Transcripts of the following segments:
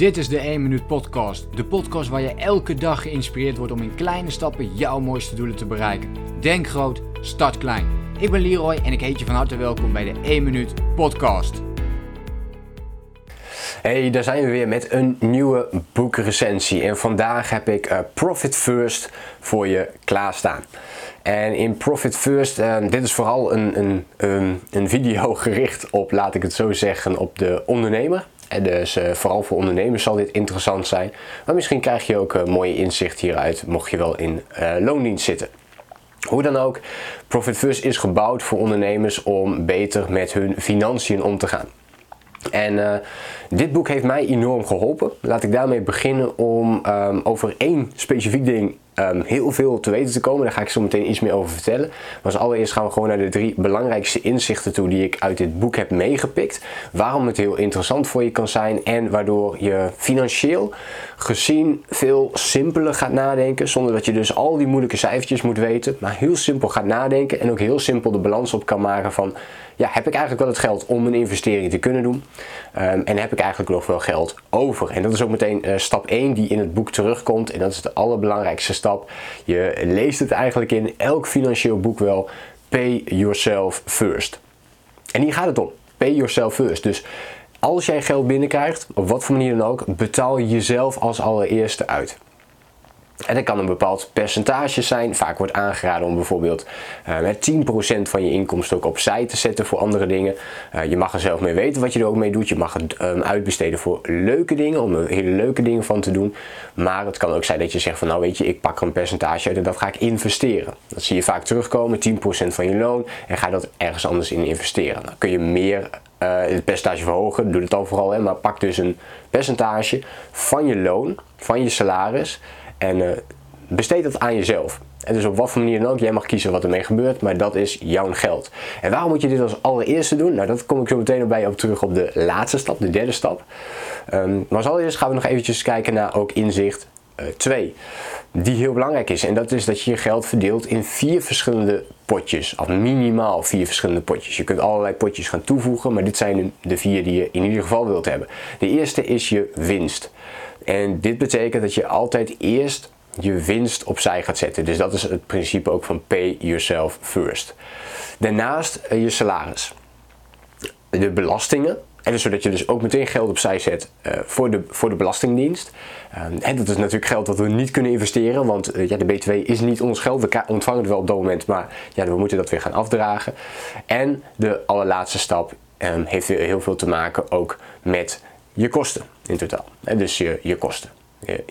Dit is de 1 Minuut Podcast. De podcast waar je elke dag geïnspireerd wordt om in kleine stappen jouw mooiste doelen te bereiken. Denk groot, start klein. Ik ben Leroy en ik heet je van harte welkom bij de 1 Minuut Podcast. Hey, daar zijn we weer met een nieuwe boekrecensie. En vandaag heb ik uh, Profit First voor je klaarstaan. En in Profit First, uh, dit is vooral een, een, een, een video gericht op, laat ik het zo zeggen, op de ondernemer. En dus uh, vooral voor ondernemers zal dit interessant zijn. Maar misschien krijg je ook uh, mooie inzicht hieruit, mocht je wel in uh, loondienst zitten. Hoe dan ook, Profit First is gebouwd voor ondernemers om beter met hun financiën om te gaan. En dit boek heeft mij enorm geholpen. Laat ik daarmee beginnen om um, over één specifiek ding um, heel veel te weten te komen. Daar ga ik zo meteen iets meer over vertellen. Maar als allereerst gaan we gewoon naar de drie belangrijkste inzichten toe die ik uit dit boek heb meegepikt. Waarom het heel interessant voor je kan zijn en waardoor je financieel gezien veel simpeler gaat nadenken. Zonder dat je dus al die moeilijke cijfertjes moet weten. Maar heel simpel gaat nadenken en ook heel simpel de balans op kan maken van... Ja, heb ik eigenlijk wel het geld om een investering te kunnen doen? Um, en heb ik eigenlijk nog wel geld over? En dat is ook meteen uh, stap 1 die in het boek terugkomt. En dat is de allerbelangrijkste stap. Je leest het eigenlijk in elk financieel boek wel. Pay yourself first. En hier gaat het om. Pay yourself first. Dus als jij geld binnenkrijgt, op wat voor manier dan ook, betaal je jezelf als allereerste uit. En dat kan een bepaald percentage zijn. Vaak wordt aangeraden om bijvoorbeeld uh, met 10% van je inkomsten ook opzij te zetten voor andere dingen. Uh, je mag er zelf mee weten wat je er ook mee doet. Je mag het um, uitbesteden voor leuke dingen, om er hele leuke dingen van te doen. Maar het kan ook zijn dat je zegt van nou weet je, ik pak er een percentage uit en dat ga ik investeren. Dat zie je vaak terugkomen, 10% van je loon en ga dat ergens anders in investeren. Dan kun je meer het percentage verhogen, doe het dan vooral, hè, maar pak dus een percentage van je loon, van je salaris en uh, besteed dat aan jezelf. En dus op wat voor manier dan ook, jij mag kiezen wat ermee gebeurt, maar dat is jouw geld. En waarom moet je dit als allereerste doen? Nou, dat kom ik zo meteen bij op terug op de laatste stap, de derde stap. Um, maar als allereerst gaan we nog eventjes kijken naar ook inzicht 2. Uh, die heel belangrijk is. En dat is dat je je geld verdeelt in vier verschillende potjes. Of minimaal vier verschillende potjes. Je kunt allerlei potjes gaan toevoegen, maar dit zijn de vier die je in ieder geval wilt hebben. De eerste is je winst. En dit betekent dat je altijd eerst je winst opzij gaat zetten. Dus dat is het principe ook van pay yourself first. Daarnaast je salaris. De belastingen. En dus zodat je dus ook meteen geld opzij zet uh, voor, de, voor de Belastingdienst. Uh, en dat is natuurlijk geld dat we niet kunnen investeren, want uh, ja, de BTW is niet ons geld. We ontvangen het wel op dat moment, maar ja, we moeten dat weer gaan afdragen. En de allerlaatste stap um, heeft heel veel te maken ook met je kosten in totaal. Dus je, je kosten.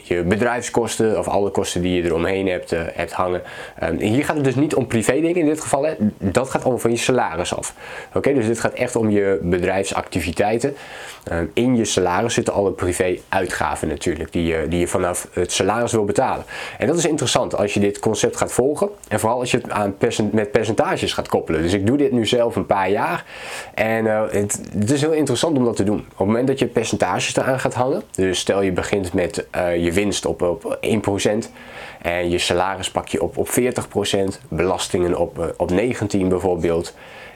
Je, bedrijfskosten of alle kosten die je eromheen hebt, uh, hebt hangen. Um, hier gaat het dus niet om privé dingen in dit geval. Hè. Dat gaat allemaal van je salaris af. Oké, dus dit gaat echt om je bedrijfsactiviteiten. Um, in je salaris zitten alle privé uitgaven natuurlijk, die je, die je vanaf het salaris wil betalen. En dat is interessant als je dit concept gaat volgen. En vooral als je het aan met percentages gaat koppelen. Dus ik doe dit nu zelf een paar jaar. En uh, het, het, is heel interessant om dat te doen. Op het moment dat je percentages eraan gaat hangen. Dus stel je begint met uh, je winst op, op 1%. En je salaris pak je op, op 40%. Belastingen op, uh, op 19% bijvoorbeeld.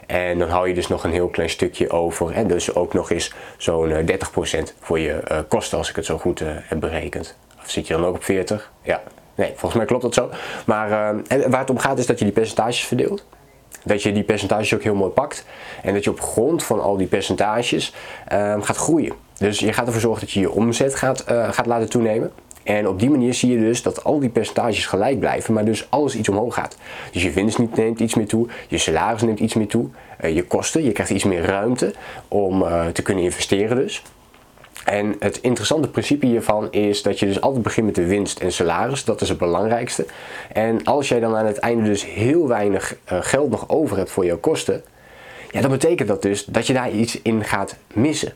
En dan hou je dus nog een heel klein stukje over. En dus ook nog eens zo'n 30% voor je kosten als ik het zo goed heb berekend. Of zit je dan ook op 40? Ja, nee, volgens mij klopt dat zo. Maar waar het om gaat is dat je die percentages verdeelt. Dat je die percentages ook heel mooi pakt. En dat je op grond van al die percentages gaat groeien. Dus je gaat ervoor zorgen dat je je omzet gaat, gaat laten toenemen. En op die manier zie je dus dat al die percentages gelijk blijven, maar dus alles iets omhoog gaat. Dus je winst neemt iets meer toe, je salaris neemt iets meer toe, uh, je kosten, je krijgt iets meer ruimte om uh, te kunnen investeren dus. En het interessante principe hiervan is dat je dus altijd begint met de winst en salaris. Dat is het belangrijkste. En als jij dan aan het einde dus heel weinig uh, geld nog over hebt voor jouw kosten, ja, dan betekent dat dus dat je daar iets in gaat missen.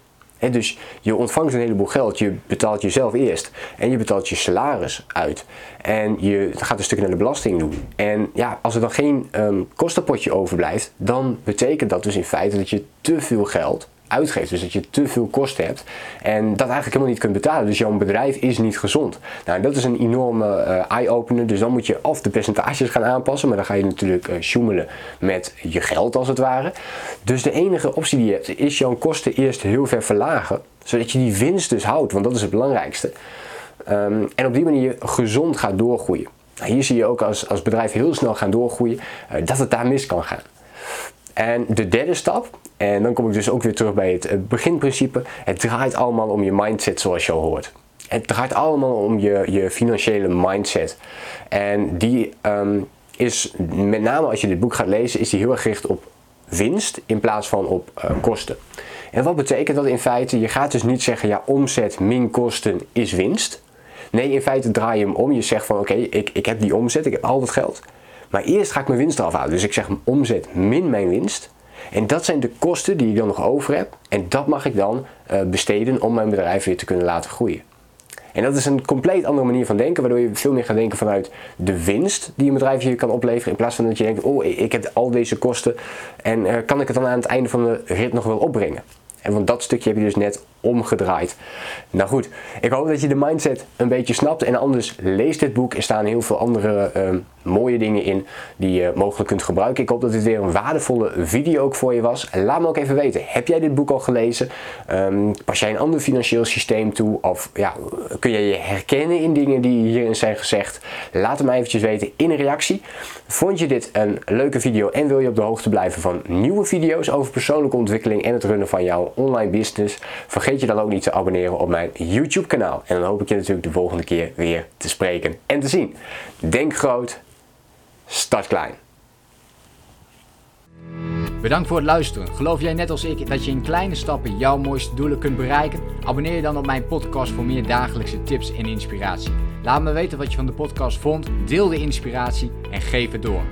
Dus je ontvangt een heleboel geld, je betaalt jezelf eerst en je betaalt je salaris uit. En je gaat een stukje naar de belasting doen. En ja, als er dan geen um, kostenpotje overblijft, dan betekent dat dus in feite dat je te veel geld uitgeeft. Dus dat je te veel kosten hebt en dat eigenlijk helemaal niet kunt betalen. Dus jouw bedrijf is niet gezond. Nou, dat is een enorme uh, eye-opener. Dus dan moet je of de percentages gaan aanpassen, maar dan ga je natuurlijk uh, sjoemelen met je geld als het ware. Dus de enige optie die je hebt is jouw kosten eerst heel ver verlagen Zodat je die winst dus houdt, want dat is het belangrijkste. Ehm, en op die manier gezond gaat doorgroeien. Nou, hier zie je ook als, als bedrijf heel snel gaan doorgroeien, uh, dat het daar mis kan gaan. En de derde stap, en dan kom ik dus ook weer terug bij het beginprincipe, het draait allemaal om je mindset zoals je al hoort. Het draait allemaal om je, je financiële mindset. En die ehm, is, met name als je dit boek gaat lezen, is die heel erg gericht op winst in plaats van op uh, kosten. En wat betekent dat in feite? Je gaat dus niet zeggen, ja, omzet min kosten is winst. Nee, in feite draai je hem om. Je zegt van, oké, ik, ik heb die omzet, ik heb al dat geld. Maar eerst ga ik mijn winst eraf halen. Dus ik zeg omzet min mijn winst. En dat zijn de kosten die ik dan nog over heb. En dat mag ik dan uh, besteden om mijn bedrijf weer te kunnen laten groeien. En dat is een compleet andere manier van denken, waardoor je veel meer gaat denken vanuit de winst die een bedrijf je kan opleveren. In plaats van dat je denkt, oh ik heb al deze kosten en uh, kan ik het dan aan het einde van de rit nog wel opbrengen. En van dat stukje heb je dus net omgedraaid. Nou goed, ik hoop dat je de mindset een beetje snapt. En anders lees dit boek. Er staan heel veel andere uh, mooie dingen in die je mogelijk kunt gebruiken. Ik hoop dat dit weer een waardevolle video ook voor je was. Laat me ook even weten, heb jij dit boek al gelezen? Um, pas jij een ander financieel systeem toe? Of ja, kun jij je herkennen in dingen die hierin zijn gezegd? Laat het me eventjes weten in een reactie. Vond je dit een leuke video en wil je op de hoogte blijven van nieuwe video's over persoonlijke ontwikkeling en het runnen van jouw online business? Je dan ook niet te abonneren op mijn YouTube kanaal. En dan hoop ik je natuurlijk de volgende keer weer te spreken en te zien. Denk groot, start klein. Bedankt voor het luisteren. Geloof jij net als ik dat je in kleine stappen jouw mooiste doelen kunt bereiken? Abonneer je dan op mijn podcast voor meer dagelijkse tips en inspiratie. Laat me weten wat je van de podcast vond, deel de inspiratie en geef het door.